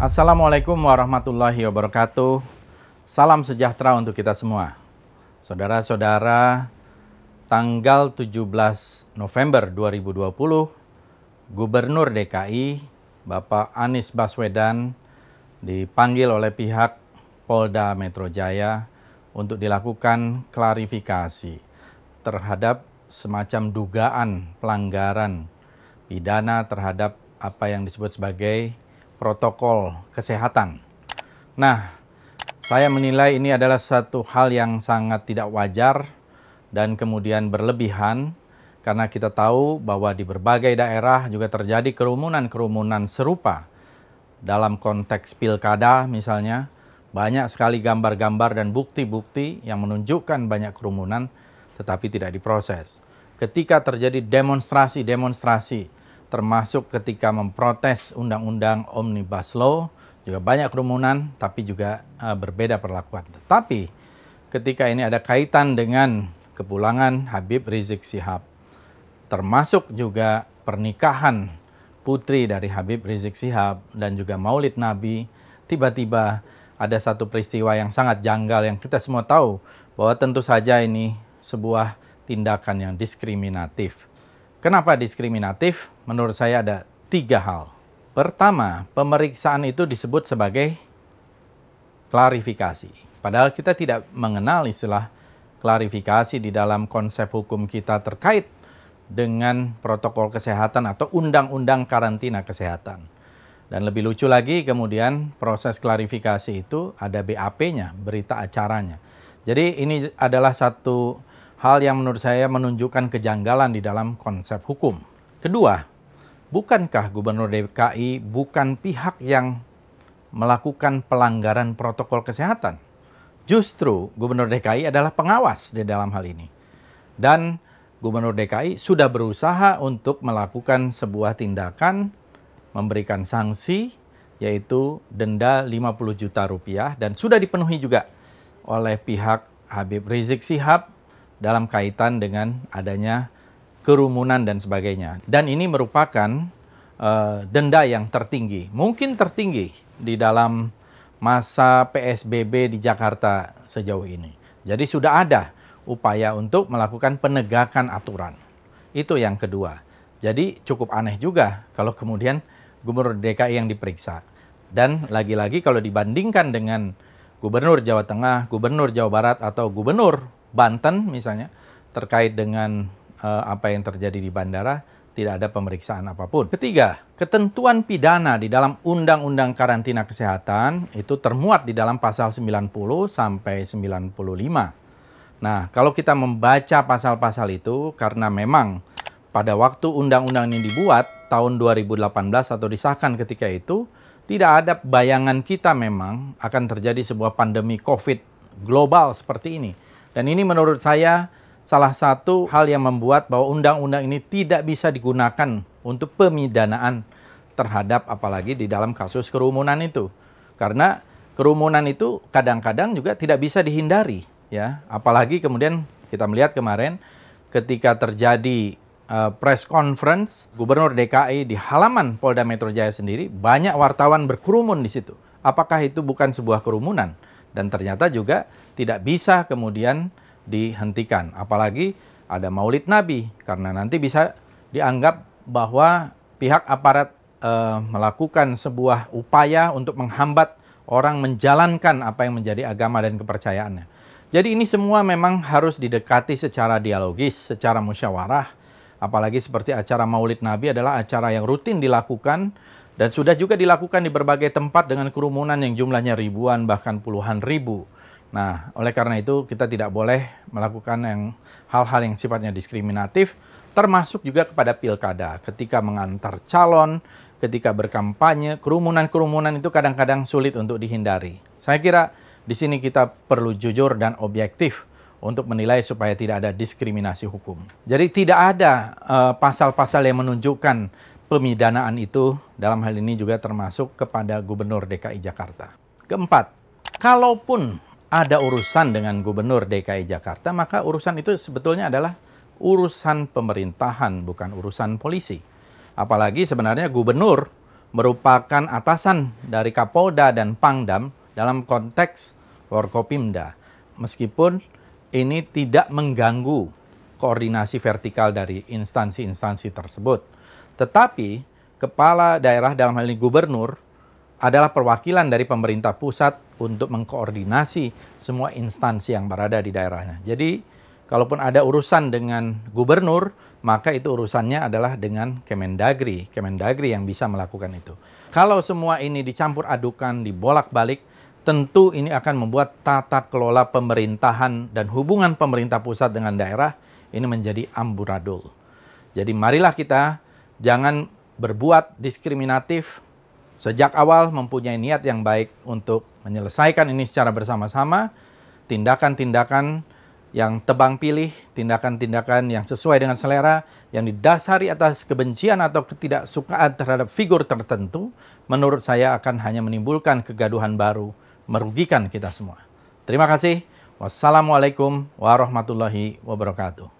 Assalamualaikum warahmatullahi wabarakatuh. Salam sejahtera untuk kita semua. Saudara-saudara, tanggal 17 November 2020, Gubernur DKI Bapak Anies Baswedan dipanggil oleh pihak Polda Metro Jaya untuk dilakukan klarifikasi terhadap semacam dugaan pelanggaran pidana terhadap apa yang disebut sebagai protokol kesehatan. Nah, saya menilai ini adalah satu hal yang sangat tidak wajar dan kemudian berlebihan karena kita tahu bahwa di berbagai daerah juga terjadi kerumunan-kerumunan serupa dalam konteks pilkada misalnya banyak sekali gambar-gambar dan bukti-bukti yang menunjukkan banyak kerumunan tetapi tidak diproses. Ketika terjadi demonstrasi-demonstrasi termasuk ketika memprotes undang-undang Omnibus Law, juga banyak kerumunan, tapi juga uh, berbeda perlakuan. Tetapi ketika ini ada kaitan dengan kepulangan Habib Rizik Sihab, termasuk juga pernikahan putri dari Habib Rizik Sihab dan juga Maulid Nabi, tiba-tiba ada satu peristiwa yang sangat janggal yang kita semua tahu bahwa tentu saja ini sebuah tindakan yang diskriminatif. Kenapa diskriminatif? Menurut saya ada tiga hal. Pertama, pemeriksaan itu disebut sebagai klarifikasi. Padahal kita tidak mengenal istilah klarifikasi di dalam konsep hukum kita terkait dengan protokol kesehatan atau undang-undang karantina kesehatan. Dan lebih lucu lagi kemudian proses klarifikasi itu ada BAP-nya, berita acaranya. Jadi ini adalah satu hal yang menurut saya menunjukkan kejanggalan di dalam konsep hukum. Kedua, bukankah Gubernur DKI bukan pihak yang melakukan pelanggaran protokol kesehatan? Justru Gubernur DKI adalah pengawas di dalam hal ini. Dan Gubernur DKI sudah berusaha untuk melakukan sebuah tindakan memberikan sanksi yaitu denda 50 juta rupiah dan sudah dipenuhi juga oleh pihak Habib Rizik Sihab dalam kaitan dengan adanya kerumunan dan sebagainya. Dan ini merupakan uh, denda yang tertinggi, mungkin tertinggi di dalam masa PSBB di Jakarta sejauh ini. Jadi sudah ada upaya untuk melakukan penegakan aturan. Itu yang kedua. Jadi cukup aneh juga kalau kemudian Gubernur DKI yang diperiksa. Dan lagi-lagi kalau dibandingkan dengan Gubernur Jawa Tengah, Gubernur Jawa Barat atau Gubernur Banten misalnya terkait dengan uh, apa yang terjadi di bandara tidak ada pemeriksaan apa pun. Ketiga, ketentuan pidana di dalam Undang-Undang Karantina Kesehatan itu termuat di dalam pasal 90 sampai 95. Nah, kalau kita membaca pasal-pasal itu karena memang pada waktu undang-undang ini dibuat tahun 2018 atau disahkan ketika itu tidak ada bayangan kita memang akan terjadi sebuah pandemi Covid global seperti ini dan ini menurut saya salah satu hal yang membuat bahwa undang-undang ini tidak bisa digunakan untuk pemidanaan terhadap apalagi di dalam kasus kerumunan itu. Karena kerumunan itu kadang-kadang juga tidak bisa dihindari ya. Apalagi kemudian kita melihat kemarin ketika terjadi uh, press conference Gubernur DKI di halaman Polda Metro Jaya sendiri banyak wartawan berkerumun di situ. Apakah itu bukan sebuah kerumunan? Dan ternyata juga tidak bisa kemudian dihentikan. Apalagi ada Maulid Nabi karena nanti bisa dianggap bahwa pihak aparat e, melakukan sebuah upaya untuk menghambat orang menjalankan apa yang menjadi agama dan kepercayaannya. Jadi ini semua memang harus didekati secara dialogis, secara musyawarah. Apalagi seperti acara Maulid Nabi adalah acara yang rutin dilakukan dan sudah juga dilakukan di berbagai tempat dengan kerumunan yang jumlahnya ribuan bahkan puluhan ribu. Nah, oleh karena itu kita tidak boleh melakukan yang hal-hal yang sifatnya diskriminatif termasuk juga kepada pilkada ketika mengantar calon, ketika berkampanye, kerumunan-kerumunan itu kadang-kadang sulit untuk dihindari. Saya kira di sini kita perlu jujur dan objektif untuk menilai supaya tidak ada diskriminasi hukum. Jadi tidak ada eh, pasal-pasal uh, yang menunjukkan pemidanaan itu dalam hal ini juga termasuk kepada Gubernur DKI Jakarta. Keempat, kalaupun ada urusan dengan Gubernur DKI Jakarta, maka urusan itu sebetulnya adalah urusan pemerintahan, bukan urusan polisi. Apalagi sebenarnya gubernur merupakan atasan dari Kapolda dan Pangdam dalam konteks Forkopimda. Meskipun ini tidak mengganggu koordinasi vertikal dari instansi-instansi tersebut. Tetapi kepala daerah dalam hal ini gubernur adalah perwakilan dari pemerintah pusat untuk mengkoordinasi semua instansi yang berada di daerahnya. Jadi, kalaupun ada urusan dengan gubernur, maka itu urusannya adalah dengan Kemendagri. Kemendagri yang bisa melakukan itu. Kalau semua ini dicampur adukan, dibolak-balik, tentu ini akan membuat tata kelola pemerintahan dan hubungan pemerintah pusat dengan daerah ini menjadi amburadul. Jadi marilah kita jangan berbuat diskriminatif. Sejak awal mempunyai niat yang baik untuk menyelesaikan ini secara bersama-sama, tindakan-tindakan yang tebang pilih, tindakan-tindakan yang sesuai dengan selera, yang didasari atas kebencian atau ketidaksukaan terhadap figur tertentu, menurut saya akan hanya menimbulkan kegaduhan baru, merugikan kita semua. Terima kasih. Wassalamualaikum warahmatullahi wabarakatuh.